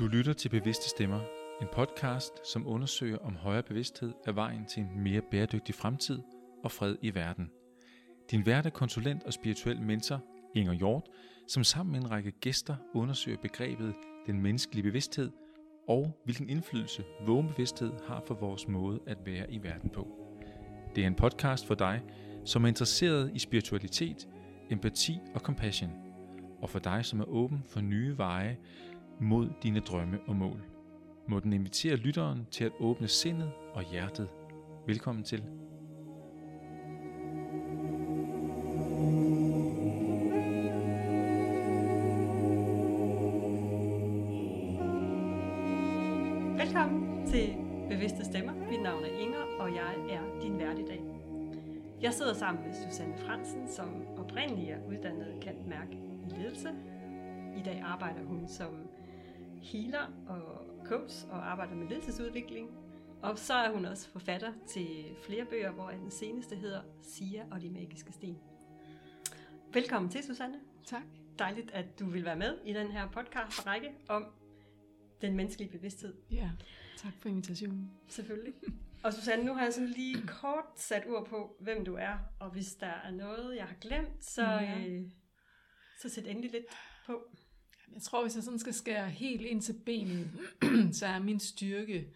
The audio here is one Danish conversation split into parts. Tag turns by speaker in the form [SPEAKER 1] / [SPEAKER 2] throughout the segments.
[SPEAKER 1] Du lytter til Bevidste Stemmer, en podcast, som undersøger om højere bevidsthed er vejen til en mere bæredygtig fremtid og fred i verden. Din vært er konsulent og spirituel mentor, Inger Hjort, som sammen med en række gæster undersøger begrebet den menneskelige bevidsthed og hvilken indflydelse vågen bevidsthed har for vores måde at være i verden på. Det er en podcast for dig, som er interesseret i spiritualitet, empati og compassion, og for dig, som er åben for nye veje mod dine drømme og mål. Må den invitere lytteren til at åbne sindet og hjertet. Velkommen til.
[SPEAKER 2] Velkommen til Bevidste Stemmer. Mit navn er Inger, og jeg er din vært i dag. Jeg sidder sammen med Susanne Fransen, som oprindeligt er uddannet kantmærke i ledelse. I dag arbejder hun som healer og coach og arbejder med ledelsesudvikling. Og så er hun også forfatter til flere bøger, hvor den seneste hedder Sia og de magiske sten. Velkommen til, Susanne.
[SPEAKER 3] Tak.
[SPEAKER 2] Dejligt, at du vil være med i den her podcast-række om den menneskelige bevidsthed.
[SPEAKER 3] Ja, tak for invitationen.
[SPEAKER 2] Selvfølgelig. Og Susanne, nu har jeg sådan lige kort sat ord på, hvem du er, og hvis der er noget, jeg har glemt, så,
[SPEAKER 3] Ja.
[SPEAKER 2] øh, så sæt endelig lidt på.
[SPEAKER 3] Jeg tror, hvis jeg sådan skal skære helt ind til benet, så er min styrke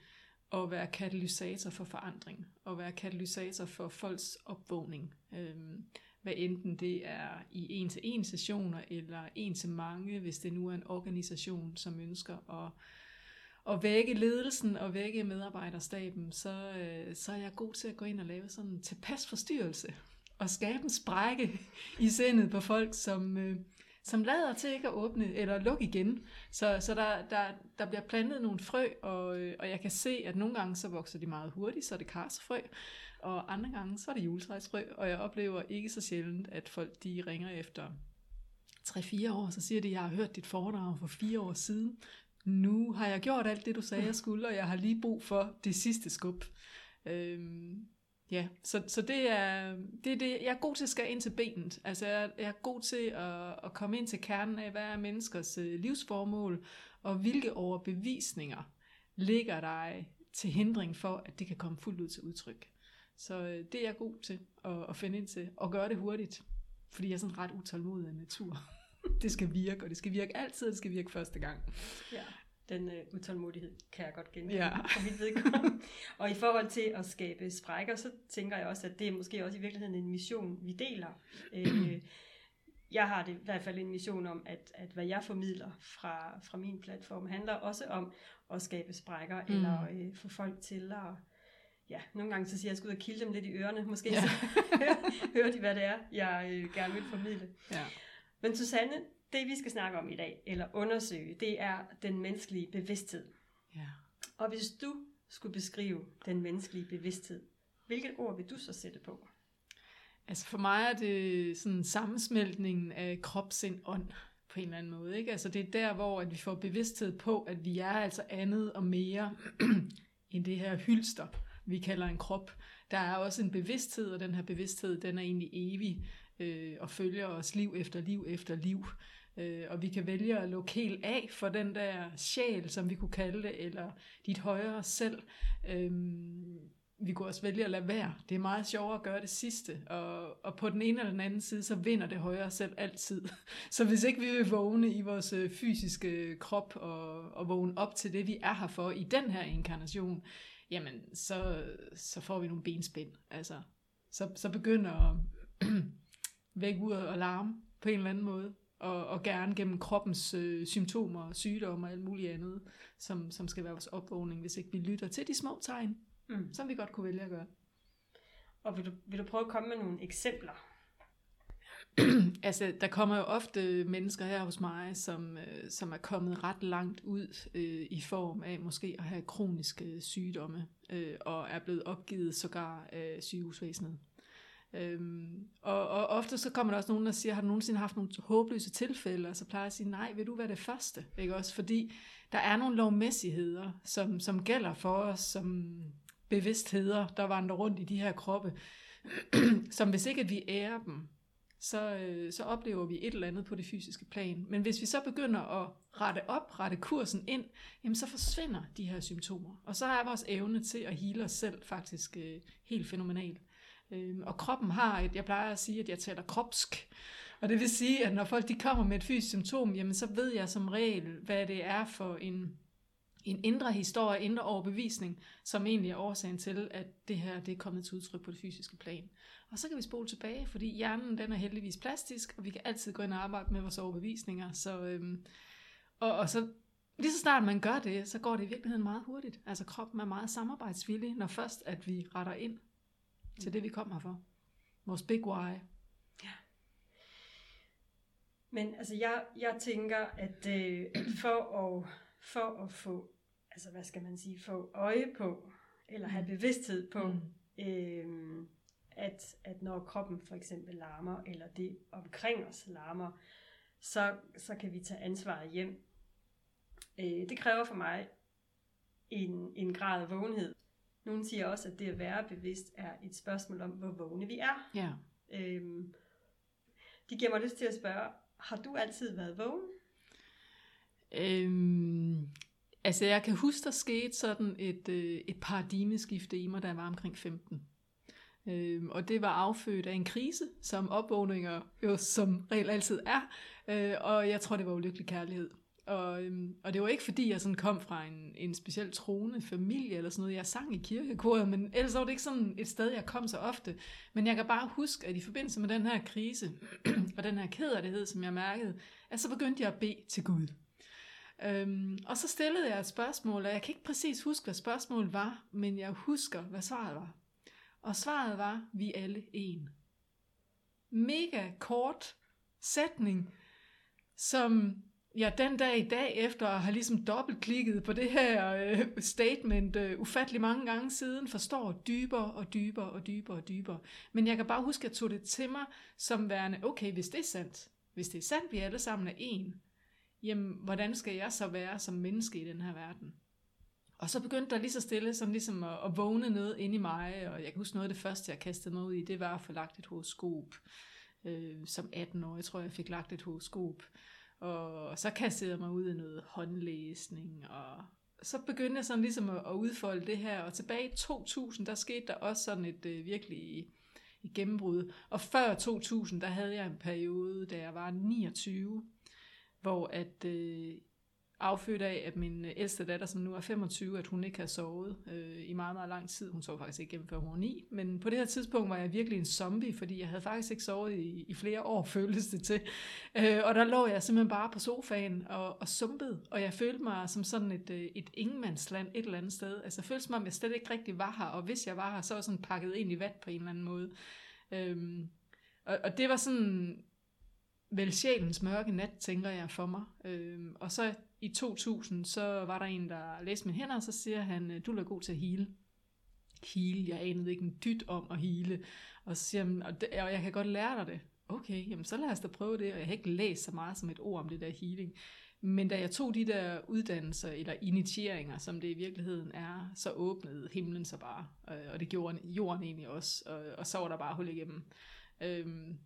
[SPEAKER 3] at være katalysator for forandring, og være katalysator for folks opvågning. Øhm, hvad enten det er i en-til-en sessioner, eller en-til-mange, hvis det nu er en organisation, som ønsker at, at vække ledelsen og vække medarbejderstaben, så, øh, så er jeg god til at gå ind og lave sådan en tilpas forstyrrelse, og skabe en sprække i sindet på folk, som, øh, som lader til ikke at åbne eller lukke igen. Så, så der, der, der bliver plantet nogle frø, og, øh, og jeg kan se, at nogle gange så vokser de meget hurtigt, så er det karsefrø, og andre gange så er det juletræsfrø, og jeg oplever ikke så sjældent, at folk de ringer efter 3-4 år, så siger de, jeg har hørt dit foredrag for fire år siden. Nu har jeg gjort alt det, du sagde, jeg skulle, og jeg har lige brug for det sidste skub. Øhm, ja, så, så det, er, det er det, jeg er god til at skære ind til benet. Altså, jeg, jeg er god til at, at komme ind til kernen af, hvad er menneskers øh, livsformål, og hvilke overbevisninger ligger der til hindring for, at det kan komme fuldt ud til udtryk. Så øh, det er jeg god til at, at finde ind til, og gøre det hurtigt. Fordi jeg er sådan ret utålmodig af natur. det skal virke, og det skal virke altid, og det skal virke første gang.
[SPEAKER 2] Ja. Den øh, utålmodighed kan jeg godt genkende
[SPEAKER 3] Ja.
[SPEAKER 2] for mit vedkommende. og i forhold til at skabe sprækker, så tænker jeg også, at det er måske også i virkeligheden en mission, vi deler. Øh, jeg har det i hvert fald en mission om, at, at hvad jeg formidler fra, fra min platform, handler også om at skabe sprækker, mm. eller øh, få folk til at... Ja, nogle gange så siger jeg, at jeg skal ud og kilde dem lidt i ørerne. Måske ja. Så hører de, hvad det er, jeg øh, gerne vil formidle.
[SPEAKER 3] Ja.
[SPEAKER 2] Men Susanne, det vi skal snakke om i dag, eller undersøge, det er den menneskelige bevidsthed.
[SPEAKER 3] ja.
[SPEAKER 2] Og hvis du skulle beskrive den menneskelige bevidsthed, hvilket ord vil du så sætte på?
[SPEAKER 3] Altså for mig er det sådan sammensmeltningen af krop, sind, ånd på en eller anden måde. Ikke? Altså det er der, hvor at vi får bevidsthed på, at vi er altså andet og mere end det her hylster, vi kalder en krop. Der er også en bevidsthed, og den her bevidsthed, den er egentlig evig øh, og følger os liv efter liv efter liv. Øh, og vi kan vælge at lukke helt af for den der sjæl, som vi kunne kalde det, eller dit højere selv. Øh, vi kunne også vælge at lade være. Det er meget sjovere at gøre det sidste, og, og på den ene eller den anden side, så vinder det højere selv altid. Så hvis ikke vi vil vågne i vores øh, fysiske øh, krop og, og vågne op til det, vi er her for i den her inkarnation, jamen så, så får vi nogle benspænd. Altså, så, så begynder væk ud og larme på en eller anden måde, og, og gerne gennem kroppens øh, symptomer, sygdomme og alt muligt andet, som, som skal være vores opvågning, hvis ikke vi lytter til de små tegn,
[SPEAKER 2] Mm.
[SPEAKER 3] som vi godt kunne vælge at gøre.
[SPEAKER 2] Og vil du, vil du prøve at komme med nogle eksempler?
[SPEAKER 3] Altså, der kommer jo ofte mennesker her hos mig, som, øh, som er kommet ret langt ud øh, i form af måske at have kroniske sygdomme, øh, og er blevet opgivet sågar af sygehusvæsenet. Øhm, og, og ofte så kommer der også nogen, der siger, har du nogensinde haft nogle håbløse tilfælde? Og så plejer jeg at sige, nej, vil du være det første? Ikke også? Fordi der er nogle lovmæssigheder, som, som gælder for os, som bevidstheder, der vandrer rundt i de her kroppe, som hvis ikke at vi ærer dem, så, øh, så oplever vi et eller andet på det fysiske plan. Men hvis vi så begynder at rette op, rette kursen ind, jamen så forsvinder de her symptomer. Og så er vores evne til at hele os selv faktisk øh, helt fænomenal. Øhm, og kroppen har et, jeg plejer at sige, at jeg taler kropsk. Og det vil sige, at når folk de kommer med et fysisk symptom, jamen så ved jeg som regel, hvad det er for en en indre historie, indre overbevisning, som egentlig er årsagen til, at det her det er kommet til udtryk på det fysiske plan. Og så kan vi spole tilbage, fordi hjernen den er heldigvis plastisk, og vi kan altid gå ind og arbejde med vores overbevisninger. Så, øhm, og, og så lige så snart man gør det, så går det i virkeligheden meget hurtigt. Altså kroppen er meget samarbejdsvillig, når først at vi retter ind til det, vi kommer for. Vores big why. Ja.
[SPEAKER 2] Men altså, jeg, jeg tænker, at, øh, at for, at, for at få altså hvad skal man sige, få øje på, eller have mm. bevidsthed på, mm. øhm, at, at når kroppen for eksempel larmer, eller det omkring os larmer, så, så kan vi tage ansvaret hjem. Øh, det kræver for mig en, en grad af vågenhed. Nogle siger også, at det at være bevidst er et spørgsmål om, hvor vågne vi er. Ja. Øhm, de giver mig lyst til at spørge, har du altid været vågen?
[SPEAKER 3] Øhm, Altså jeg kan huske, der skete sådan et, øh, et paradigmeskifte i mig, da jeg var omkring 15. Øhm, og det var affødt af en krise, som opvågninger jo som regel altid er. Øh, og jeg tror, det var ulykkelig kærlighed. Og, øhm, og det var ikke fordi, jeg sådan kom fra en, en speciel troende familie eller sådan noget. Jeg sang i kirkekoret, men ellers var det ikke sådan et sted, jeg kom så ofte. Men jeg kan bare huske, at i forbindelse med den her krise, og den her kederlighed, som jeg mærkede, at så begyndte jeg at bede til Gud. Øhm, og så stillede jeg et spørgsmål, og jeg kan ikke præcis huske, hvad spørgsmålet var, men jeg husker, hvad svaret var. Og svaret var, vi er alle en. Mega kort sætning, som jeg den dag i dag efter at have ligesom dobbeltklikket på det her øh, statement øh, ufattelig mange gange siden, forstår dybere og dybere og dybere og dybere. Men jeg kan bare huske, at jeg tog det til mig som værende, okay, hvis det er sandt, hvis det er sandt, vi alle sammen er en, jamen, hvordan skal jeg så være som menneske i den her verden? Og så begyndte der lige så stille sådan ligesom at, at vågne noget ind i mig, og jeg kan huske noget af det første, jeg kastede mig ud i, det var at få lagt et horoskop. Øh, som 18 år, jeg tror, jeg fik lagt et horoskop. Og så kastede jeg mig ud i noget håndlæsning, og så begyndte jeg sådan ligesom at, at udfolde det her. Og tilbage i 2000, der skete der også sådan et øh, virkelig et gennembrud. Og før 2000, der havde jeg en periode, da jeg var 29, hvor at øh, affødt af, at min øh, ældste datter, som nu er 25, at hun ikke har sovet øh, i meget, meget lang tid. Hun sov faktisk ikke gennem før hun var 9. Men på det her tidspunkt var jeg virkelig en zombie, fordi jeg havde faktisk ikke sovet i, i flere år, føltes det til. Øh, og der lå jeg simpelthen bare på sofaen og, og sumpede, og jeg følte mig som sådan et, øh, et ingenmandsland et eller andet sted. Altså jeg følte som om, jeg slet ikke rigtig var her, og hvis jeg var her, så var jeg sådan pakket ind i vat på en eller anden måde. Øh, og, og det var sådan vel sjælens mørke nat, tænker jeg for mig. Øhm, og så i 2000, så var der en, der læste mine hænder, og så siger han, øh, du er god til at hele. Hele, jeg anede ikke en dyt om at hele. Og så siger han, og, det, og jeg kan godt lære dig det. Okay, jamen så lad os da prøve det. Og jeg har ikke læst så meget som et ord om det der healing. Men da jeg tog de der uddannelser, eller initieringer, som det i virkeligheden er, så åbnede himlen sig bare. Øh, og det gjorde jorden egentlig også. Og, og så var der bare hul igennem. Øhm,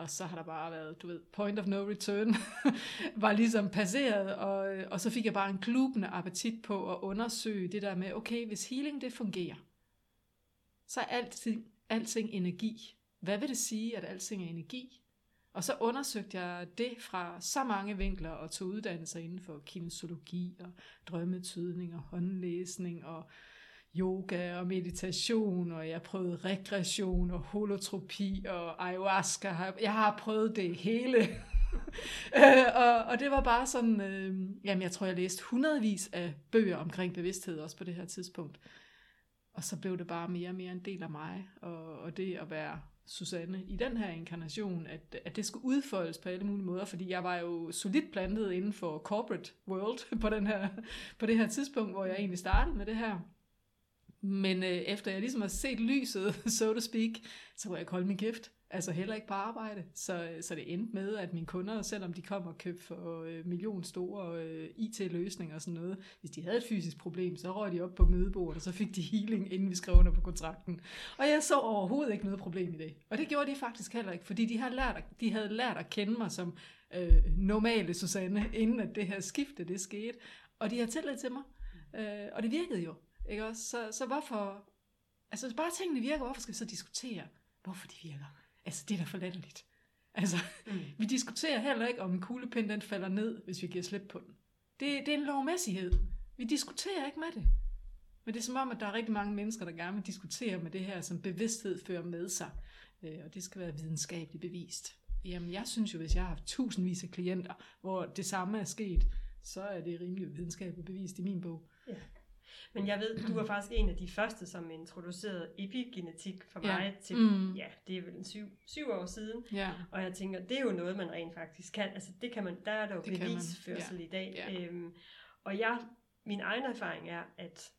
[SPEAKER 3] og så har der bare været, du ved, point of no return, var ligesom passeret, og, og så fik jeg bare en klubende appetit på at undersøge det der med, okay, hvis healing det fungerer, så er alting, alting energi. Hvad vil det sige, at alting er energi? Og så undersøgte jeg det fra så mange vinkler og tog uddannelser inden for kinesiologi og drømmetydning og håndlæsning og yoga og meditation, og jeg prøvede regression og holotropi og ayahuasca. Jeg har prøvet det hele. og, og det var bare sådan, øh, jamen jeg tror, jeg læste hundredvis af bøger omkring bevidsthed også på det her tidspunkt. Og så blev det bare mere og mere en del af mig, og, og det at være Susanne i den her inkarnation, at, at det skulle udfoldes på alle mulige måder, fordi jeg var jo solidt plantet inden for corporate world på, den her, på det her tidspunkt, hvor jeg egentlig startede med det her. Men øh, efter jeg ligesom har set lyset, so to speak, så kunne jeg ikke holde min kæft. Altså heller ikke på arbejde. Så, øh, så det endte med, at mine kunder, selvom de kom og købte for øh, million store øh, IT-løsninger og sådan noget, hvis de havde et fysisk problem, så røg de op på mødebordet, og så fik de healing, inden vi skrev under på kontrakten. Og jeg så overhovedet ikke noget problem i det. Og det gjorde de faktisk heller ikke, fordi de havde lært, de havde lært at kende mig som øh, normale Susanne, inden at det her skifte, det skete. Og de har tillid til mig. Øh, og det virkede jo. Ikke også? Så, så hvorfor... Altså bare tingene virker, hvorfor skal vi så diskutere, hvorfor de virker? Altså, det er da for latterligt. Altså, mm. vi diskuterer heller ikke, om en kuglepind den falder ned, hvis vi giver slip på den. Det, det er en lovmæssighed. Vi diskuterer ikke med det. Men det er som om, at der er rigtig mange mennesker, der gerne vil diskutere med det her, som bevidsthed fører med sig. Øh, og det skal være videnskabeligt bevist. Jamen, jeg synes jo, hvis jeg har haft tusindvis af klienter, hvor det samme er sket, så er det rimelig videnskabeligt bevist i min bog. Ja.
[SPEAKER 2] Men jeg ved, du var faktisk en af de første, som introducerede epigenetik for mig ja. til, mm. ja, det er vel en syv, syv år siden. Ja. Og jeg tænker, det er jo noget, man rent faktisk kan. Altså det kan man, der er der jo det bevisførsel ja. i dag. Ja. Øhm, og jeg, min egen erfaring er, at,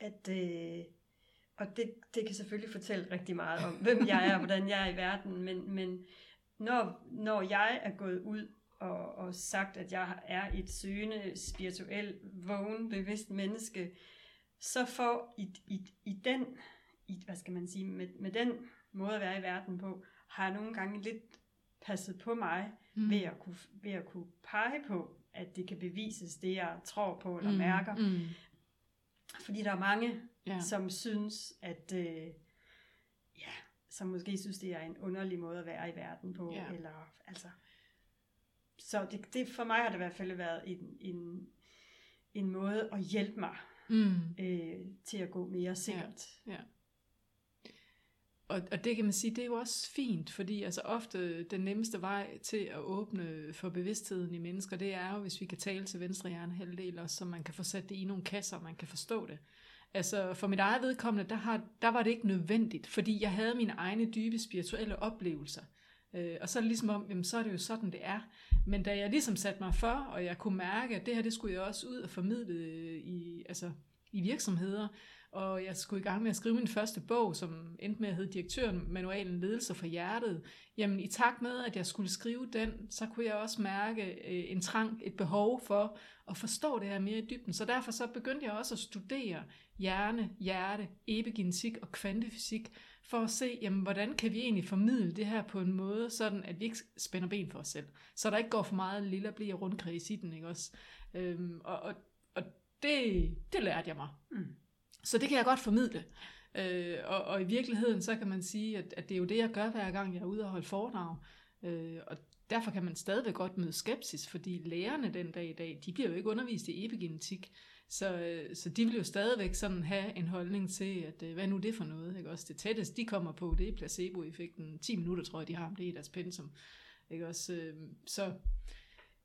[SPEAKER 2] at øh, og det, det kan selvfølgelig fortælle rigtig meget om, hvem jeg er og hvordan jeg er i verden, men, men når, når jeg er gået ud og, og sagt, at jeg er et søgende, spirituel, vågen, bevidst menneske, så får i, i, i den, i, hvad skal man sige, med, med den måde at være i verden på, har jeg nogle gange lidt passet på mig mm. ved, at kunne, ved at kunne pege på, at det kan bevises, det jeg tror på eller mm. mærker. Mm. Fordi der er mange, ja. som synes, at øh, ja, som måske synes, det er en underlig måde at være i verden på, ja. eller altså så det, det, for mig har det i hvert fald været en, en, en måde at hjælpe mig mm. øh, til at gå mere sikkert. Ja, ja.
[SPEAKER 3] Og, og det kan man sige, det er jo også fint, fordi altså ofte den nemmeste vej til at åbne for bevidstheden i mennesker, det er jo, hvis vi kan tale til venstre hjernehalvdel, og så man kan få sat det i nogle kasser, og man kan forstå det. Altså for mit eget vedkommende, der, har, der var det ikke nødvendigt, fordi jeg havde mine egne dybe spirituelle oplevelser. Øh, og så er det ligesom om, jamen, så er det jo sådan, det er. Men da jeg ligesom satte mig for, og jeg kunne mærke, at det her, det skulle jeg også ud og formidle øh, i, altså, i virksomheder, og jeg skulle i gang med at skrive min første bog, som endte med at hedde Direktøren Manualen Ledelse for Hjertet. Jamen i takt med, at jeg skulle skrive den, så kunne jeg også mærke øh, en trang, et behov for at forstå det her mere i dybden. Så derfor så begyndte jeg også at studere hjerne, hjerte, epigenetik og kvantefysik, for at se, jamen, hvordan kan vi egentlig formidle det her på en måde, sådan at vi ikke spænder ben for os selv. Så der ikke går for meget lille og bliver rundkreds i den, ikke også? Øhm, og og, og det, det lærte jeg mig. Mm. Så det kan jeg godt formidle. Øh, og, og i virkeligheden, så kan man sige, at, at det er jo det, jeg gør hver gang, jeg er ude og holde foredrag. Øh, og derfor kan man stadigvæk godt møde skepsis, fordi lærerne den dag i dag, de bliver jo ikke undervist i epigenetik. Så, øh, så de vil jo stadigvæk sådan have en holdning til, at øh, hvad nu det for noget? Ikke? Også det tætteste, de kommer på, det er placeboeffekten. 10 minutter, tror jeg, de har om det i deres pensum. Ikke? Også, øh, så,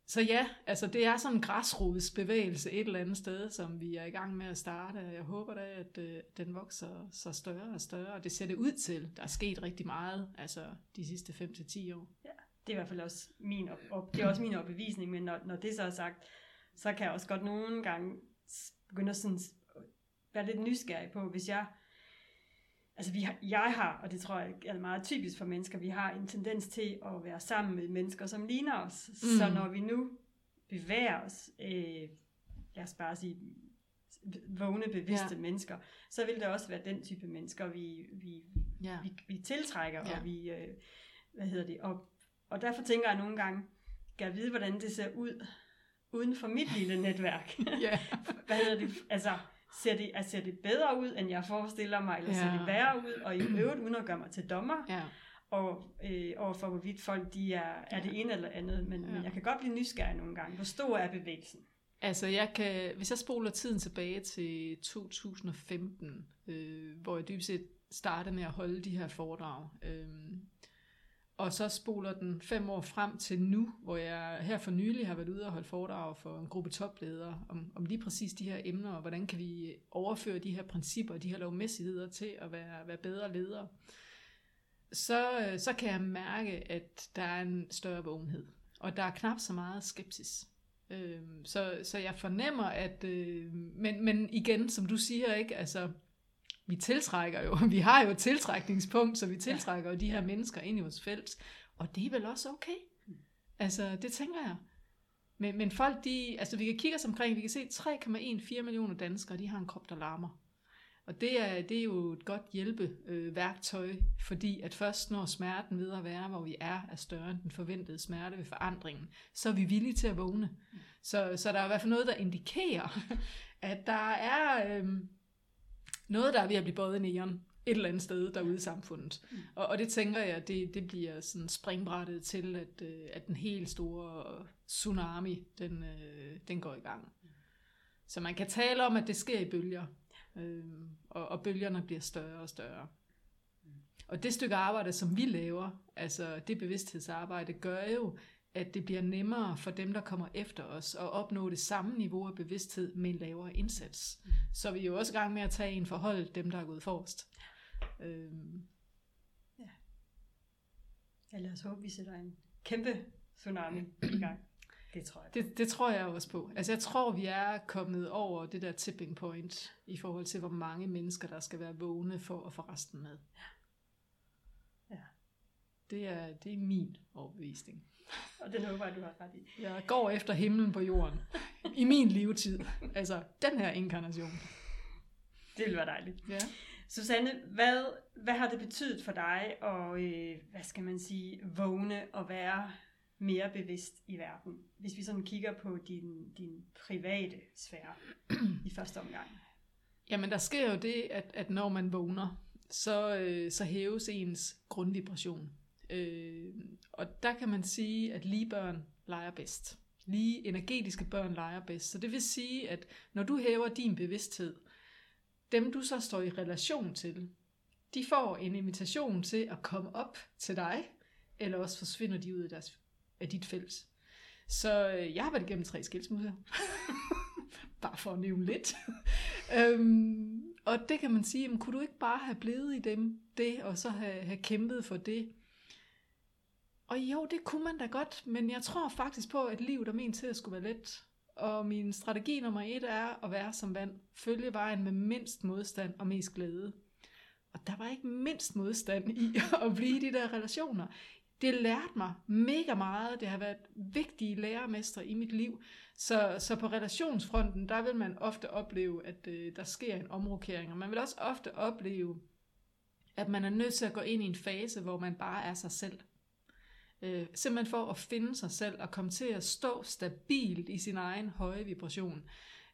[SPEAKER 3] så ja, altså det er sådan en græsrodsbevægelse et eller andet sted, som vi er i gang med at starte. Jeg håber da, at øh, den vokser så større og større, og det ser det ud til. Der er sket rigtig meget, altså de sidste 5-10 år.
[SPEAKER 2] Ja, det er i hvert fald også min, op, op, det er også min opbevisning, men når, når det så er sagt, så kan jeg også godt nogle gange begynde at sådan være lidt nysgerrig på, hvis jeg, altså vi har, jeg har, og det tror jeg er meget typisk for mennesker, vi har en tendens til at være sammen med mennesker, som ligner os. Mm. Så når vi nu bevæger os, øh, lad os bare sige, vågne, bevidste ja. mennesker, så vil det også være den type mennesker, vi, vi, ja. vi, vi tiltrækker, ja. og vi, øh, hvad hedder det, og, og derfor tænker jeg nogle gange, kan jeg vide, hvordan det ser ud, uden for mit lille netværk. ja. Hvad hedder det? Altså, ser det, altså, ser det bedre ud, end jeg forestiller mig, eller ja. ser det værre ud, og i øvrigt uden at gøre mig til dommer, ja. og øh, overfor hvorvidt folk de er, er det ene eller andet, men, ja. men jeg kan godt blive nysgerrig nogle gange. Hvor stor er bevægelsen?
[SPEAKER 3] Altså, jeg kan, hvis jeg spoler tiden tilbage til 2015, øh, hvor jeg dybest set startede med at holde de her foredrag, øh, og så spoler den fem år frem til nu, hvor jeg her for nylig har været ude og holde foredrag for en gruppe topledere om, om lige præcis de her emner, og hvordan kan vi overføre de her principper, de her lovmæssigheder til at være, være bedre ledere. Så, øh, så kan jeg mærke, at der er en større vågenhed, og der er knap så meget skepsis. Øhm, så, så jeg fornemmer, at, øh, men, men igen, som du siger, ikke, altså, vi tiltrækker jo, vi har jo et tiltrækningspunkt, så vi tiltrækker jo de her mennesker ind i vores felt, og det er vel også okay. Altså, det tænker jeg. Men, men folk, de, altså vi kan kigge os omkring, vi kan se 3,14 millioner danskere, de har en krop, der larmer. Og det er, det er jo et godt hjælpeværktøj, øh, fordi at først når smerten ved at være, hvor vi er, er større end den forventede smerte ved forandringen, så er vi villige til at vågne. Så, så der er i hvert fald noget, der indikerer, at der er øh, noget, der er ved at blive både neon et eller andet sted derude i samfundet. Mm. Og, og det tænker jeg, det, det bliver sådan springbrættet til, at, øh, at den helt store tsunami, den, øh, den går i gang. Så man kan tale om, at det sker i bølger, øh, og, og bølgerne bliver større og større. Og det stykke arbejde, som vi laver, altså det bevidsthedsarbejde, gør jo, at det bliver nemmere for dem, der kommer efter os, at opnå det samme niveau af bevidsthed med en lavere indsats. Mm. Så vi er jo også i gang med at tage en forhold dem, der er gået forrest. Øhm.
[SPEAKER 2] Ja. ja, lad os håbe, vi sætter en kæmpe tsunami i gang. Det tror jeg.
[SPEAKER 3] Det, det tror jeg også på. Altså jeg tror, vi er kommet over det der tipping point i forhold til, hvor mange mennesker, der skal være vågne for at få resten med. Ja. ja. Det er, det er min overbevisning.
[SPEAKER 2] Og den håber jeg, du har ret i.
[SPEAKER 3] Jeg går efter himlen på jorden. I min levetid. Altså, den her inkarnation.
[SPEAKER 2] Det vil være dejligt. Ja. Susanne, hvad, hvad har det betydet for dig at, øh, hvad skal man sige, vågne og være mere bevidst i verden? Hvis vi sådan kigger på din, din private sfære i første omgang.
[SPEAKER 3] Jamen, der sker jo det, at, at når man vågner, så, øh, så hæves ens grundvibration. Øh, og der kan man sige, at lige børn leger bedst. Lige energetiske børn leger bedst. Så det vil sige, at når du hæver din bevidsthed, dem du så står i relation til, de får en invitation til at komme op til dig, eller også forsvinder de ud af, deres, af dit felt. Så øh, jeg har været igennem tre skilsmisser. bare for at nævne lidt. øhm, og det kan man sige, jamen, kunne du ikke bare have blevet i dem det, og så have, have kæmpet for det? Og jo, det kunne man da godt, men jeg tror faktisk på, at livet er ment til at skulle være let. Og min strategi nummer et er at være som vand. Følge vejen med mindst modstand og mest glæde. Og der var ikke mindst modstand i at blive i de der relationer. Det lærte mig mega meget. Det har været vigtige lærermestre i mit liv. Så, så på relationsfronten, der vil man ofte opleve, at øh, der sker en omrokering. Og man vil også ofte opleve, at man er nødt til at gå ind i en fase, hvor man bare er sig selv. Øh, simpelthen for at finde sig selv og komme til at stå stabilt i sin egen høje vibration.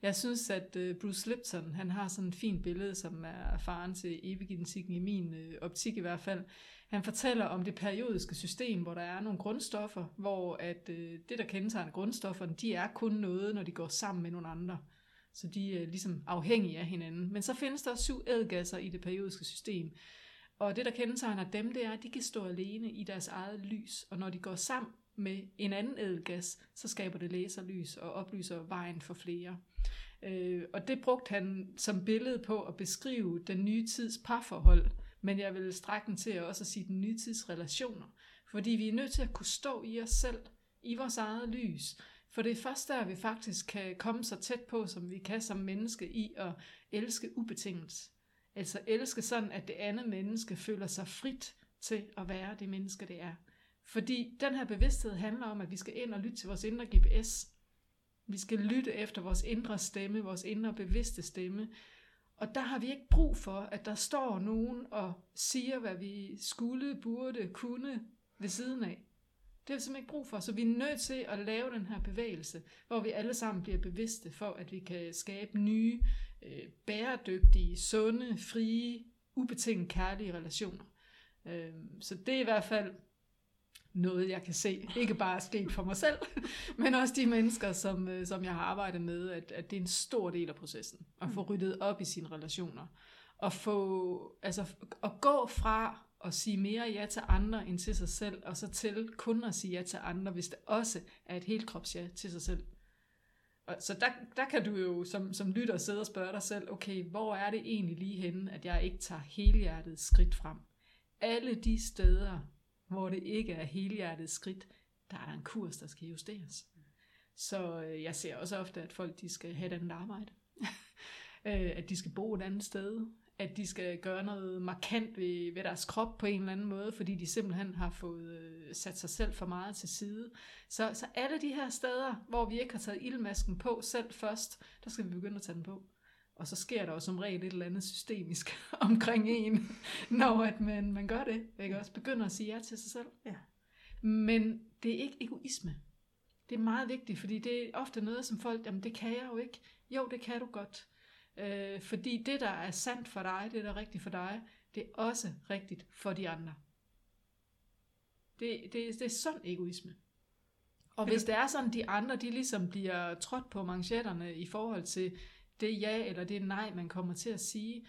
[SPEAKER 3] Jeg synes, at øh, Bruce Lipton, han har sådan et fint billede, som er faren til epigenetikken i min øh, optik i hvert fald. Han fortæller om det periodiske system, hvor der er nogle grundstoffer, hvor at øh, det, der kendetegner grundstofferne, de er kun noget, når de går sammen med nogle andre. Så de er ligesom afhængige af hinanden. Men så findes der syv ædgasser i det periodiske system. Og det, der kendetegner dem, det er, at de kan stå alene i deres eget lys, og når de går sammen med en anden edelgas, så skaber det laserlys og oplyser vejen for flere. Øh, og det brugte han som billede på at beskrive den nye tids parforhold, men jeg vil strække den til også at sige den nye tids relationer. Fordi vi er nødt til at kunne stå i os selv, i vores eget lys. For det er først der, vi faktisk kan komme så tæt på, som vi kan som menneske, i at elske ubetinget. Altså elske sådan, at det andet menneske føler sig frit til at være det menneske, det er. Fordi den her bevidsthed handler om, at vi skal ind og lytte til vores indre GPS. Vi skal lytte efter vores indre stemme, vores indre bevidste stemme. Og der har vi ikke brug for, at der står nogen og siger, hvad vi skulle, burde, kunne ved siden af. Det har vi simpelthen ikke brug for, så vi er nødt til at lave den her bevægelse, hvor vi alle sammen bliver bevidste for, at vi kan skabe nye øh, bæredygtige, sunde, frie, ubetinget kærlige relationer. Øh, så det er i hvert fald noget, jeg kan se. Ikke bare sket for mig selv, men også de mennesker, som, øh, som jeg har arbejdet med, at, at det er en stor del af processen. At få mm. ryddet op i sine relationer. Og få, altså, at gå fra at sige mere ja til andre end til sig selv, og så til kun at sige ja til andre, hvis det også er et helt krops ja til sig selv. Og, så der, der kan du jo som, som lytter sidde og spørge dig selv, okay, hvor er det egentlig lige henne, at jeg ikke tager helhjertet skridt frem? Alle de steder, hvor det ikke er helhjertet skridt, der er en kurs, der skal justeres. Så øh, jeg ser også ofte, at folk de skal have et andet arbejde. Øh, at de skal bo et andet sted. at de skal gøre noget markant ved, ved deres krop på en eller anden måde, fordi de simpelthen har fået øh, sat sig selv for meget til side. Så, så alle de her steder, hvor vi ikke har taget ildmasken på selv først, der skal vi begynde at tage den på. Og så sker der jo som regel et eller andet systemisk omkring en, når at man, man gør det. Ikke? Også begynder at sige ja til sig selv.
[SPEAKER 2] Ja.
[SPEAKER 3] Men det er ikke egoisme. Det er meget vigtigt, fordi det er ofte noget, som folk, jamen det kan jeg jo ikke. Jo, det kan du godt. Øh, fordi det, der er sandt for dig, det, der er rigtigt for dig, det er også rigtigt for de andre. Det, det, det er sund egoisme. Og hvis det er sådan, de andre, de ligesom bliver trådt på manchetterne i forhold til det ja eller det nej, man kommer til at sige,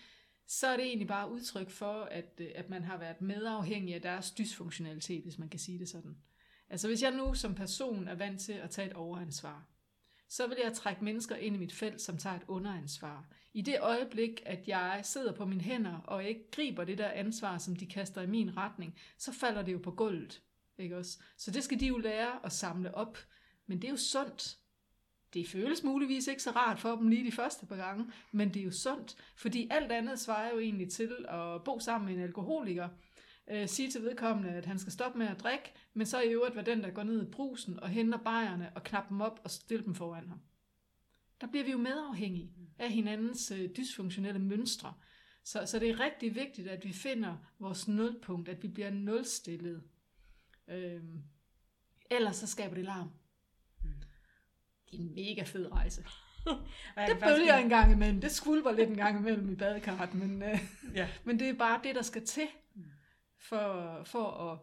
[SPEAKER 3] så er det egentlig bare udtryk for, at, øh, at man har været medafhængig af deres dysfunktionalitet, hvis man kan sige det sådan. Altså hvis jeg nu som person er vant til at tage et overansvar, så vil jeg trække mennesker ind i mit felt, som tager et underansvar. I det øjeblik, at jeg sidder på mine hænder, og ikke griber det der ansvar, som de kaster i min retning, så falder det jo på gulvet. Ikke også? Så det skal de jo lære at samle op. Men det er jo sundt. Det føles muligvis ikke så rart for dem lige de første par gange, men det er jo sundt, fordi alt andet svarer jo egentlig til at bo sammen med en alkoholiker, øh, sige til vedkommende, at han skal stoppe med at drikke, men så i øvrigt være den, der går ned i brusen og henter bajerne og knapper dem op og stiller dem foran ham. Der bliver vi jo medafhængige af hinandens øh, dysfunktionelle mønstre. Så, så det er rigtig vigtigt, at vi finder vores nulpunkt, at vi bliver nulstillet. Øhm, ellers så skaber det larm. Det er en mega fed rejse. Det bølger en gang imellem. Det skvulper lidt en gang imellem i badekarret, men, øh,
[SPEAKER 2] Ja.
[SPEAKER 3] men det er bare det, der skal til for, for at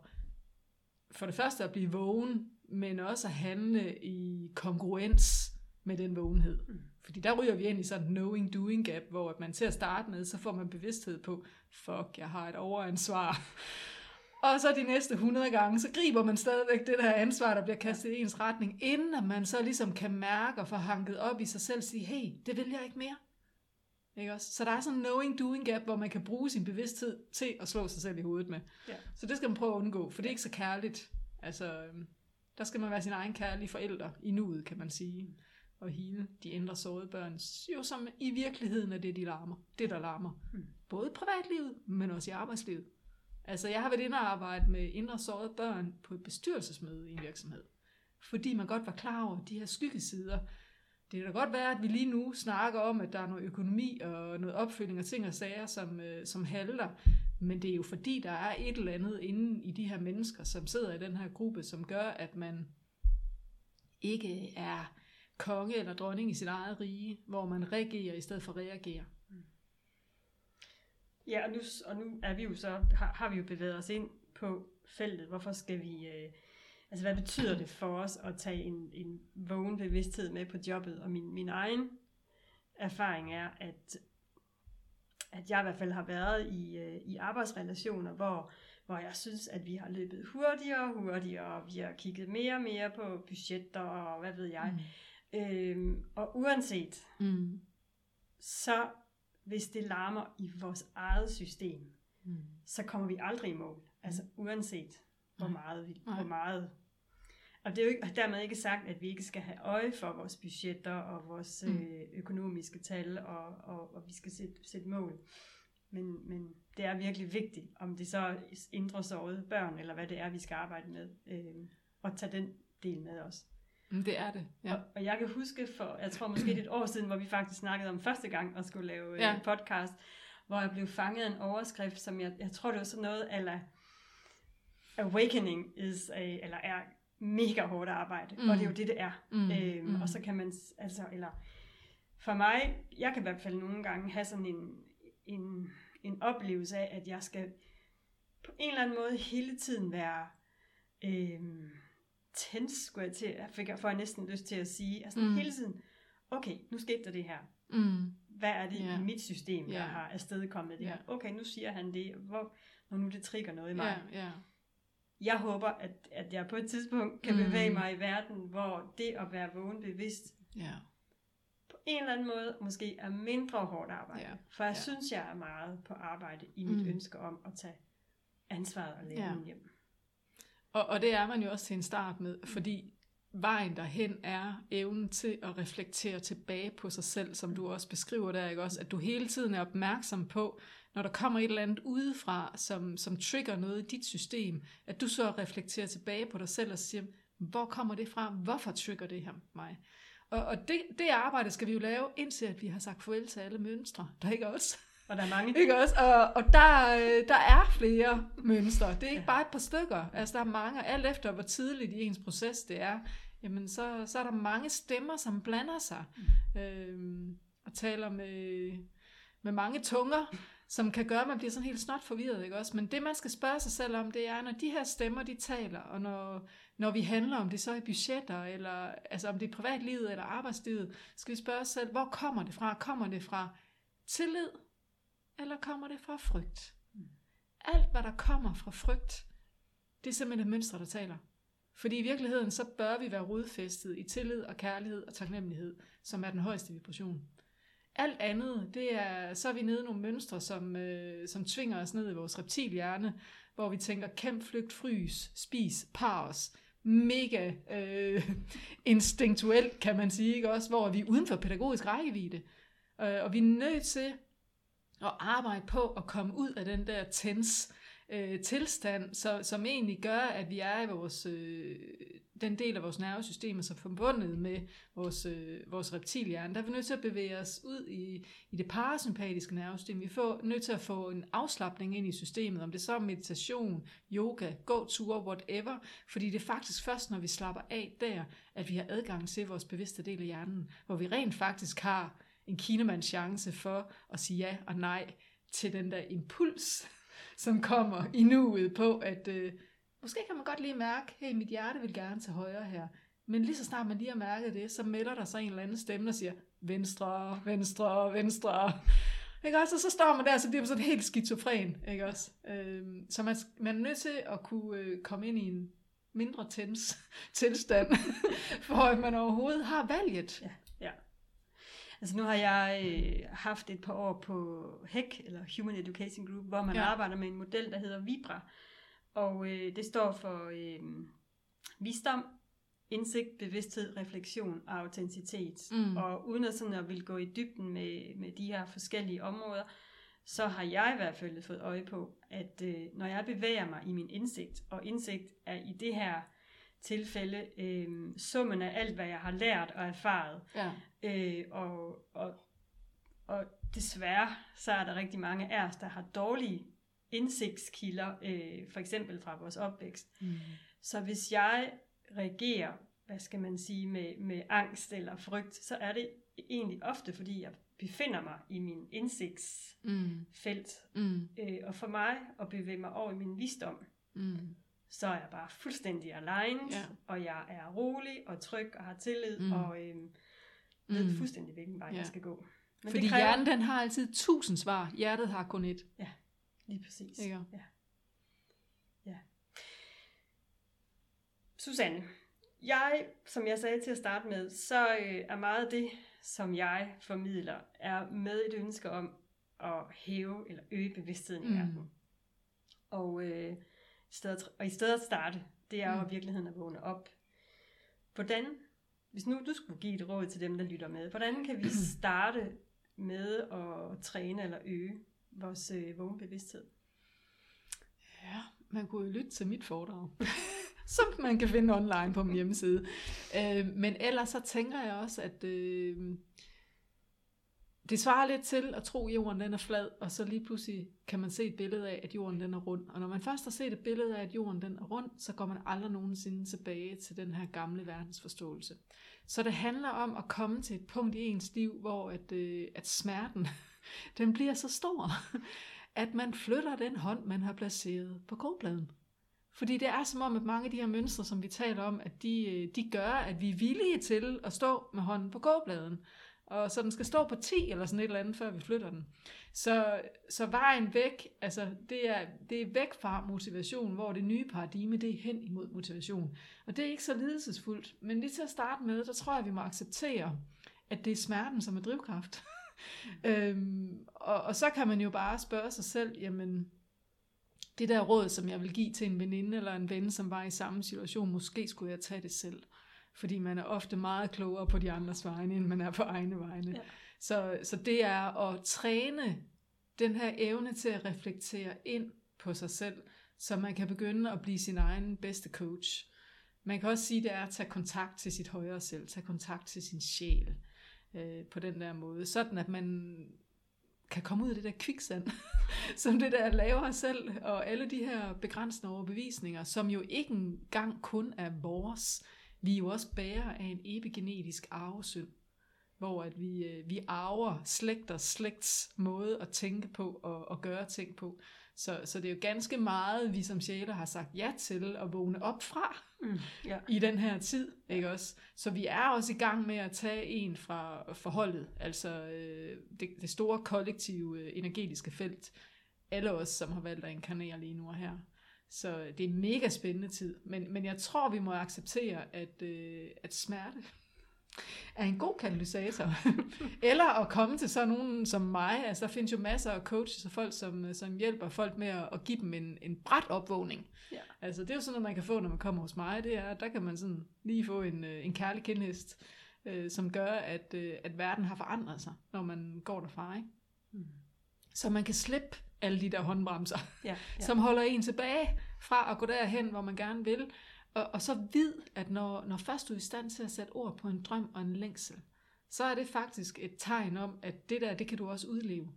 [SPEAKER 3] for det første at blive vågen, men også at handle i kongruens med den vågenhed. Fordi der ryger vi ind i sådan en knowing-doing gap, hvor at man til at starte med, så får man bevidsthed på, fuck, jeg har et overansvar. Og så de næste 100 gange, så griber man stadigvæk det der ansvar, der bliver kastet i ens retning, inden at man så ligesom kan mærke og få hanket op i sig selv og sige, hey, det vil jeg ikke mere. Ikke også? Så der er sådan en knowing-doing gap, hvor man kan bruge sin bevidsthed til at slå sig selv i hovedet med.
[SPEAKER 2] Ja.
[SPEAKER 3] Så det skal man prøve at undgå, for det er ikke så kærligt. Altså, øhm, der skal man være sin egen kærlige forælder i nuet, kan man sige. Og hele de indre sårede børn, jo som i virkeligheden er det, de larmer. Det, der larmer.
[SPEAKER 2] Mm.
[SPEAKER 3] Både i privatlivet, men også i arbejdslivet. Altså, jeg har været inde og arbejde med indre sårede børn på et bestyrelsesmøde i en virksomhed. Fordi man godt var klar over de her skyggesider. Det kan da godt være, at vi lige nu snakker om, at der er noget økonomi og noget opfølging og ting og sager, som, øh, som halter. Men det er jo fordi, der er et eller andet inde i de her mennesker, som sidder i den her gruppe, som gør, at man ikke er konge eller dronning i sit eget rige, hvor man reagerer i stedet for reagerer.
[SPEAKER 2] Ja, og nu, og nu er vi jo så, har, har vi jo bevæget os ind på feltet. Hvorfor skal vi, øh, altså hvad betyder det for os at tage en, en vågen bevidsthed med på jobbet? Og min, min egen erfaring er, at, at jeg i hvert fald har været i, øh, i arbejdsrelationer, hvor, hvor jeg synes, at vi har løbet hurtigere og hurtigere, og vi har kigget mere og mere på budgetter og hvad ved jeg. Mm. Øhm, og uanset,
[SPEAKER 3] Mm.
[SPEAKER 2] så hvis det larmer i vores eget system,
[SPEAKER 3] Mm.
[SPEAKER 2] så kommer vi aldrig i mål. Altså uanset hvor meget vi,
[SPEAKER 3] Nej.
[SPEAKER 2] hvor meget. Og det er jo ikke, dermed ikke sagt, at vi ikke skal have øje for vores budgetter og vores
[SPEAKER 3] Mm.
[SPEAKER 2] øh, økonomiske tal, og, og, og vi skal sætte, sætte mål. Men, men det er virkelig vigtigt, om det så er indre sårede børn, eller hvad det er, vi skal arbejde med, øh, og tage den del med os.
[SPEAKER 3] Mm, Det er det, ja.
[SPEAKER 2] Og, og jeg kan huske for, jeg tror måske et år siden, hvor vi faktisk snakkede om første gang at skulle lave
[SPEAKER 3] Ja.
[SPEAKER 2] ja. podcast, hvor jeg blev fanget af en overskrift, som jeg, jeg tror det var sådan noget, eller awakening is a, eller er mega hårdt arbejde, mm. og det er jo det, det er.
[SPEAKER 3] Mm,
[SPEAKER 2] Øhm,
[SPEAKER 3] mm.
[SPEAKER 2] Og så kan man, altså, eller for mig, jeg kan i hvert fald nogle gange have sådan en, en, en oplevelse af, at jeg skal på en eller anden måde hele tiden være øhm, tens, skulle jeg til, jeg fik, får jeg næsten lyst til at sige, altså
[SPEAKER 3] Mm.
[SPEAKER 2] mm. hele tiden, okay, nu skete der det her,
[SPEAKER 3] Mm.
[SPEAKER 2] hvad er det
[SPEAKER 3] Ja.
[SPEAKER 2] i mit system,
[SPEAKER 3] Ja.
[SPEAKER 2] der har afstedkommet det
[SPEAKER 3] Ja.
[SPEAKER 2] her? Okay, nu siger han det, hvor, når nu det trigger noget i mig.
[SPEAKER 3] Ja, ja.
[SPEAKER 2] Jeg håber, at, at jeg på et tidspunkt kan
[SPEAKER 3] Mm.
[SPEAKER 2] bevæge mig i verden, hvor det at være vågen bevidst,
[SPEAKER 3] ja.
[SPEAKER 2] på en eller anden måde måske er mindre hårdt arbejde.
[SPEAKER 3] Ja.
[SPEAKER 2] For jeg
[SPEAKER 3] Ja.
[SPEAKER 2] synes, jeg er meget på arbejde i mit
[SPEAKER 3] Mm.
[SPEAKER 2] ønske om at tage ansvaret og lære
[SPEAKER 3] Ja.
[SPEAKER 2] ja. hjem.
[SPEAKER 3] Og, og det er man jo også til en start med, fordi vejen derhen er evnen til at reflektere tilbage på sig selv, som du også beskriver der, ikke også? At du hele tiden er opmærksom på, når der kommer et eller andet udefra, som, som trigger noget i dit system, at du så reflekterer tilbage på dig selv og siger, hvor kommer det fra? Hvorfor trigger det her mig? Og, og det, det arbejde skal vi jo lave, indtil at vi har sagt farvel til alle mønstre, der ikke også?
[SPEAKER 2] Og der er mange.
[SPEAKER 3] Ikke også? Og, og der, øh, der er flere mønstre. Det er ikke
[SPEAKER 2] Ja.
[SPEAKER 3] bare et par stykker. Altså, der er mange, og alt efter hvor tidligt i ens proces det er, jamen så, så er der mange stemmer, som blander sig. Mm. Øhm, og taler med, med mange tunger, som kan gøre, at man bliver sådan helt snot forvirret, ikke også? Men det, man skal spørge sig selv om, det er, når de her stemmer, de taler, og når, når vi handler om det så i budgetter, eller altså om det er privatlivet eller arbejdslivet, skal vi spørge os selv, hvor kommer det fra? Kommer det fra tillid, eller kommer det fra frygt? Alt, hvad der kommer fra frygt, det er simpelthen et mønster, der taler. Fordi i virkeligheden, så bør vi være rodfæstet i tillid og kærlighed og taknemmelighed, som er den højeste vibration. Alt andet, det er, så er vi nede i nogle mønstre, som, øh, som tvinger os ned i vores reptilhjerne, hvor vi tænker, kæmp, flygt, frys, spis, par os. Mega øh, instinktuelt, kan man sige, ikke også? Hvor vi er uden for pædagogisk rækkevidde. Øh, og vi er nødt til at arbejde på at komme ud af den der tens øh, tilstand, så, som egentlig gør, at vi er i vores, øh, den del af vores nervesystem, som er forbundet med vores, øh, vores reptilhjerne. Der er vi nødt til at bevæge os ud i, i det parasympatiske nervesystem. Vi er nødt til at få en afslappning ind i systemet, om det så er meditation, yoga, gåture, whatever, fordi det er faktisk først, når vi slapper af der, at vi har adgang til vores bevidste del af hjernen, hvor vi rent faktisk har en kinemands chance for at sige ja og nej til den der impuls, som kommer i nuet på, at øh, måske kan man godt lige mærke, hey, mit hjerte vil gerne til højre her. Men lige så snart man lige har mærket det, så melder der sig en eller anden stemme, der siger, venstre, venstre, venstre. Ikke også? Og så står man der, så bliver man sådan helt skizofren. Ikke også? Øhm, så man, man er nødt til at kunne øh, komme ind i en mindre tens tilstand, for at man overhovedet har valget.
[SPEAKER 2] Ja, ja. Altså nu har jeg øh, haft et par år på HEC, eller Human Education Group, hvor man
[SPEAKER 3] Ja.
[SPEAKER 2] arbejder med en model, der hedder Vibra. Og øh, det står for øh, visdom, indsigt, bevidsthed, refleksion og autenticitet.
[SPEAKER 3] Mm.
[SPEAKER 2] Og uden at, sådan at vil gå i dybden med, med de her forskellige områder, så har jeg i hvert fald fået øje på, at øh, når jeg bevæger mig i min indsigt, og indsigt er i det her tilfælde øh, summen af alt, hvad jeg har lært og erfaret,
[SPEAKER 3] Ja.
[SPEAKER 2] Øh, og, og, og desværre, så er der rigtig mange af os, der har dårlige indsigtskilder, øh, for eksempel fra vores opvækst.
[SPEAKER 3] Mm.
[SPEAKER 2] Så hvis jeg reagerer, hvad skal man sige, med, med angst eller frygt, så er det egentlig ofte, fordi jeg befinder mig i min indsigtsfelt.
[SPEAKER 3] Mm. Mm.
[SPEAKER 2] Øh, og for mig at bevæge mig over i min visdom,
[SPEAKER 3] Mm.
[SPEAKER 2] så er jeg bare fuldstændig aligned,
[SPEAKER 3] Ja.
[SPEAKER 2] og jeg er rolig og tryg og har tillid,
[SPEAKER 3] Mm.
[SPEAKER 2] og øh, ved
[SPEAKER 3] Mm.
[SPEAKER 2] fuldstændig, hvilken vej
[SPEAKER 3] Ja.
[SPEAKER 2] jeg skal gå. Men
[SPEAKER 3] Fordi
[SPEAKER 2] det kræver...
[SPEAKER 3] hjernen, den har altid tusind svar. Hjertet har kun et.
[SPEAKER 2] Lige præcis.
[SPEAKER 3] Ikke?
[SPEAKER 2] Ja. ja. Susanne, jeg, som jeg sagde til at starte med, så øh, er meget af det, som jeg formidler, er med et ønske om at hæve eller øge bevidstheden
[SPEAKER 3] Mm.
[SPEAKER 2] i verden. Og, øh, i stedet, og i stedet at starte, det er jo
[SPEAKER 3] Mm.
[SPEAKER 2] virkeligheden at vågne op. Hvordan, hvis nu du skulle give et råd til dem, der lytter med, hvordan kan vi starte med at træne eller øge vores øh, vågenbevidsthed?
[SPEAKER 3] Ja, man kunne jo lytte til mit foredrag, som man kan finde online på min hjemmeside. Øh, men ellers så tænker jeg også, at øh, det svarer lidt til at tro, at jorden den er flad, og så lige pludselig kan man se et billede af, at jorden den er rund. Og når man først har set et billede af, at jorden den er rund, så går man aldrig nogensinde tilbage til den her gamle verdensforståelse. Så det handler om at komme til et punkt i ens liv, hvor at, øh, at smerten, den bliver så stor, at man flytter den hånd, man har placeret på kogepladen. Fordi det er som om, at mange af de her mønstre, som vi taler om, at de, øh, de gør, at vi er villige til at stå med hånden på kogepladen. Og så den skal stå på 10 eller sådan et eller andet, før vi flytter den. Så, så vejen væk, altså det er, det er væk fra motivation, hvor det nye paradigme, det er hen imod motivation. Og det er ikke så lidelsesfuldt, men lige til at starte med, der tror jeg, vi må acceptere, at det er smerten, som er drivkraft. øhm, og, og så kan man jo bare spørge sig selv, jamen, det der råd, som jeg vil give til en veninde eller en ven, som var i samme situation, måske skulle jeg tage det selv. Fordi man er ofte meget klogere på de andres vegne, end man er på egne vegne.
[SPEAKER 2] Ja.
[SPEAKER 3] Så, så det er at træne den her evne til at reflektere ind på sig selv, så man kan begynde at blive sin egen bedste coach. Man kan også sige, det er at tage kontakt til sit højere selv, tage kontakt til sin sjæl øh, på den der måde, sådan at man kan komme ud af det der kviksand, som det der laver selv, og alle de her begrænsende overbevisninger, som jo ikke engang kun er vores. Vi er jo også bærer af en epigenetisk arvesynd, hvor at vi, øh, vi arver slægt og slægts måde at tænke på og, og gøre ting på. Så, så det er jo ganske meget, vi som sjæle har sagt ja til at vågne op fra
[SPEAKER 2] Mm. Ja.
[SPEAKER 3] i den her tid, ikke også? Så vi er også i gang med at tage en fra forholdet, altså øh, det, det store kollektive øh, energetiske felt. Alle os, som har valgt at inkarnere lige nu og her. Så det er en mega spændende tid. Men, men jeg tror, vi må acceptere, at, øh, at smerte er en god katalysator. Eller at komme til sådan nogen som mig. Altså, der findes jo masser af coaches og folk, som, som hjælper folk med at, at give dem en, en bræt opvågning.
[SPEAKER 2] Ja.
[SPEAKER 3] Altså, det er jo sådan noget, man kan få, når man kommer hos mig. Det er, der kan man sådan lige få en, øh, en kærlig kindhest, øh, som gør, at, øh, at verden har forandret sig, når man går derfra. Ikke?
[SPEAKER 2] Mm.
[SPEAKER 3] Så man kan slippe alle de der håndbremser,
[SPEAKER 2] Ja.
[SPEAKER 3] ja. Som holder en tilbage fra at gå derhen, hvor man gerne vil. Og, og så vid, at når, når først du er i stand til at sætte ord på en drøm og en længsel, så er det faktisk et tegn om, at det der, det kan du også udleve.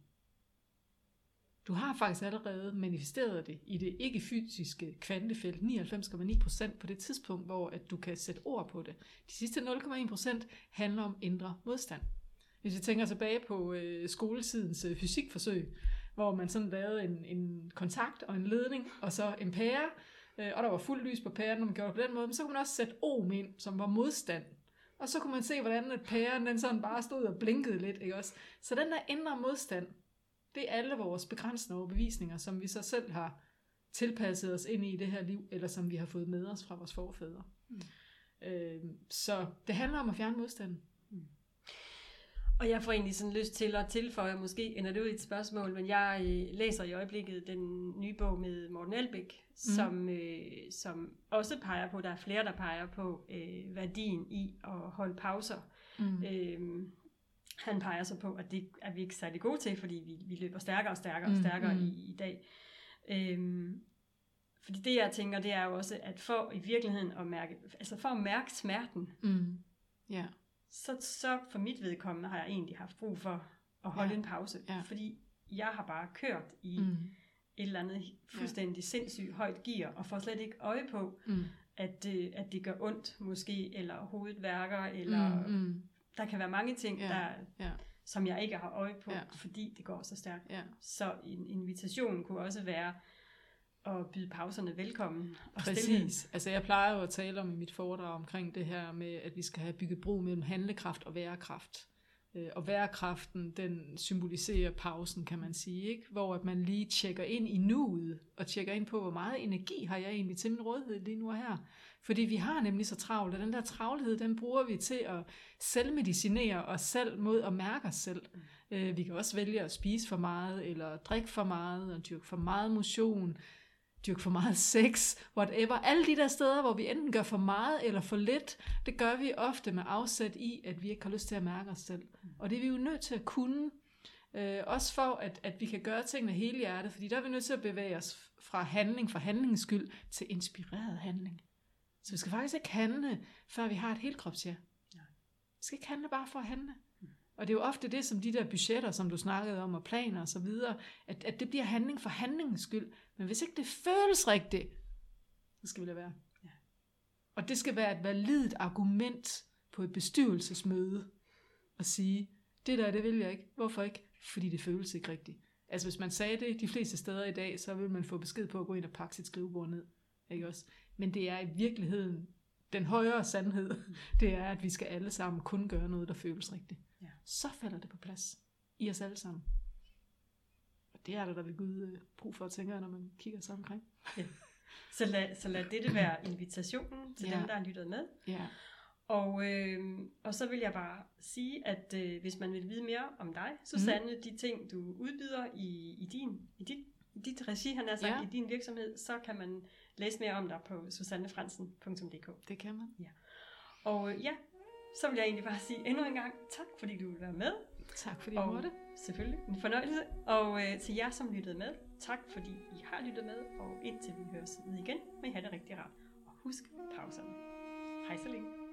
[SPEAKER 3] Du har faktisk allerede manifesteret det i det ikke-fysiske kvantefelt 99,9% på det tidspunkt, hvor at du kan sætte ord på det. De sidste 0,1% handler om indre modstand. Hvis vi tænker tilbage på øh, skoletidens øh, fysikforsøg, hvor man sådan lavede en, en kontakt og en ledning, og så en pære, øh, og der var fuld lys på pæren, når man gjorde det på den måde, men så kunne man også sætte ohm ind, som var modstand. Og så kunne man se, hvordan at pæren den sådan bare stod og blinkede lidt, ikke også? Så den der indre modstand, det er alle vores begrænsende overbevisninger, som vi så selv har tilpasset os ind i det her liv, eller som vi har fået med os fra vores forfædre.
[SPEAKER 2] Mm.
[SPEAKER 3] Øh, så det handler om at fjerne modstanden.
[SPEAKER 2] Og jeg får egentlig sådan lyst til at tilføje, måske ender det ud i et spørgsmål, men jeg øh, læser i øjeblikket den nye bog med Morten Elbæk, mm. som, øh, som også peger på, der er flere, der peger på øh, værdien i at holde pauser.
[SPEAKER 3] Mm.
[SPEAKER 2] Øh, han peger så på, at det er vi ikke særlig gode til, fordi vi, vi løber stærkere og stærkere og
[SPEAKER 3] Mm,
[SPEAKER 2] stærkere
[SPEAKER 3] mm.
[SPEAKER 2] i, i dag. Øhm, fordi det jeg tænker, det er jo også, at for i virkeligheden at mærke, altså for at mærke smerten,
[SPEAKER 3] Mm. Ja.
[SPEAKER 2] Så, så for mit vedkommende har jeg egentlig haft brug for at holde
[SPEAKER 3] Ja.
[SPEAKER 2] en pause.
[SPEAKER 3] Ja.
[SPEAKER 2] Fordi jeg har bare kørt i
[SPEAKER 3] Mm.
[SPEAKER 2] et eller andet fuldstændig sindssygt højt gear, og får slet ikke øje på,
[SPEAKER 3] Mm.
[SPEAKER 2] at det, at det gør ondt måske, eller hovedet værker, eller
[SPEAKER 3] Mm. Mm.
[SPEAKER 2] der kan være mange ting,
[SPEAKER 3] Ja.
[SPEAKER 2] der,
[SPEAKER 3] Ja.
[SPEAKER 2] som jeg ikke har øje på,
[SPEAKER 3] Ja.
[SPEAKER 2] fordi det går så stærkt.
[SPEAKER 3] Ja.
[SPEAKER 2] Så en invitation kunne også være at byde pauserne velkommen. Og.
[SPEAKER 3] Præcis. Altså jeg plejer jo at tale om i mit foredrag omkring det her med, at vi skal have bygget bro mellem handlekraft og værekraft. Øh, Og værekraften, den symboliserer pausen, kan man sige, ikke? hvor at man lige tjekker ind i nuet, og tjekker ind på, hvor meget energi har jeg egentlig til min rådighed lige nu og her. Fordi vi har nemlig så travlt, og den der travlhed, den bruger vi til at selvmedicinere os selv mod at mærke os selv. Øh, Vi kan også vælge at spise for meget, eller drikke for meget, og dyrke for meget motion, dyrke for meget sex, whatever. Alle de der steder, hvor vi enten gør for meget eller for lidt, det gør vi ofte med afsæt i, at vi ikke har lyst til at mærke os selv. Og det er vi jo nødt til at kunne, øh, også for at, at vi kan gøre tingene hele hjertet, fordi der er vi nødt til at bevæge os fra handling, fra handlingens skyld, til inspireret handling. Så vi skal faktisk ikke handle, før vi har et helkropsja. Vi skal ikke handle bare for at handle. Og det er jo ofte det, som de der budgetter, som du snakkede om, og planer og så videre, at, at det bliver handling for handlingens skyld. Men hvis ikke det føles rigtigt, så skal vi lade være.
[SPEAKER 2] Ja.
[SPEAKER 3] Og det skal være et validt argument på et bestyrelsesmøde, at sige, det der, det vil jeg ikke. Hvorfor ikke? Fordi det føles ikke rigtigt. Altså hvis man sagde det de fleste steder i dag, så vil man få besked på at gå ind og pakke sit skrivebord ned. Ikke også? Men det er i virkeligheden den højere sandhed, det er, at vi skal alle sammen kun gøre noget, der føles rigtigt.
[SPEAKER 2] Ja.
[SPEAKER 3] Så falder det på plads i os alle sammen. Og det er der, der vil Gud øh, brug for, tænker jeg, når man kigger sig omkring.
[SPEAKER 2] Så lad, så lad dette være invitationen til
[SPEAKER 3] Ja.
[SPEAKER 2] dem, der har lyttet med.
[SPEAKER 3] Ja.
[SPEAKER 2] Og, øh, og så vil jeg bare sige, at øh, hvis man vil vide mere om dig, Susanne, mm. de ting, du udbyder i, i, din, i, dit, i dit regi, han har sagt,
[SPEAKER 3] Ja.
[SPEAKER 2] i din virksomhed, så kan man læse mere om dig på susannefransen.dk.
[SPEAKER 3] Det kan man.
[SPEAKER 2] Og øh, ja, så vil jeg egentlig bare sige endnu en gang tak, fordi du vil være med.
[SPEAKER 3] Tak fordi
[SPEAKER 2] Og
[SPEAKER 3] måtte.
[SPEAKER 2] selvfølgelig en fornøjelse. Og øh, til jer, som lyttede med, tak fordi I har lyttet med. Og indtil vi høres ved igen, må I have det rigtig rart. Og husk pauserne. Hej så længe.